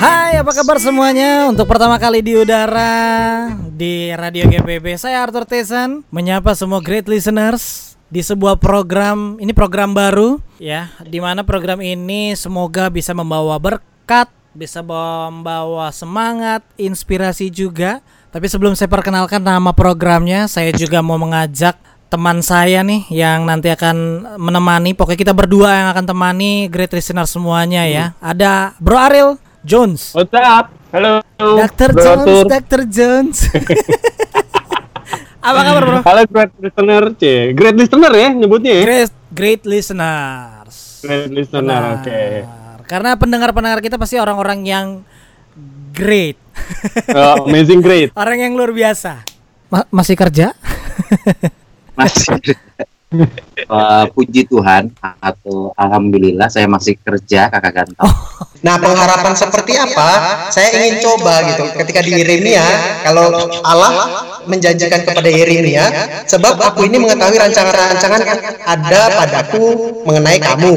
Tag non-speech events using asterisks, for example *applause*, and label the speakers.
Speaker 1: Apa kabar semuanya? Untuk pertama kali di udara di Radio GPB, saya Arthur Tesan menyapa semua great listeners di sebuah program. Ini program baru ya, di mana program ini semoga bisa membawa berkat, bisa membawa semangat, inspirasi juga. Tapi sebelum saya perkenalkan nama programnya, saya juga mau mengajak teman saya nih yang nanti akan menemani. Pokoknya kita berdua yang akan temani great listener semuanya ya. Ada Bro Ariel Jones.
Speaker 2: What's up? Halo.
Speaker 1: Dr. Jones. Dr. Jones. *laughs* Apa kabar, Bro?
Speaker 2: Halo great listener, C. Great listener ya nyebutnya ya?
Speaker 1: Great, great listeners.
Speaker 2: Great listener, oke.
Speaker 1: Karena pendengar-pendengar kita pasti orang-orang yang great.
Speaker 2: Oh, amazing great. *laughs*
Speaker 1: Orang yang luar biasa. Ma- masih kerja?
Speaker 3: masih *laughs* Eh, puji Tuhan atau alhamdulillah saya masih kerja kakak ganteng.
Speaker 4: Nah, pengharapan seperti apa? Saya ingin coba gitu. Ketika di Yeremia, kalau Allah menjanjikan kepada Yeremia, sebab aku ini mengetahui rancangan-rancangan yang ada padaku mengenai kamu.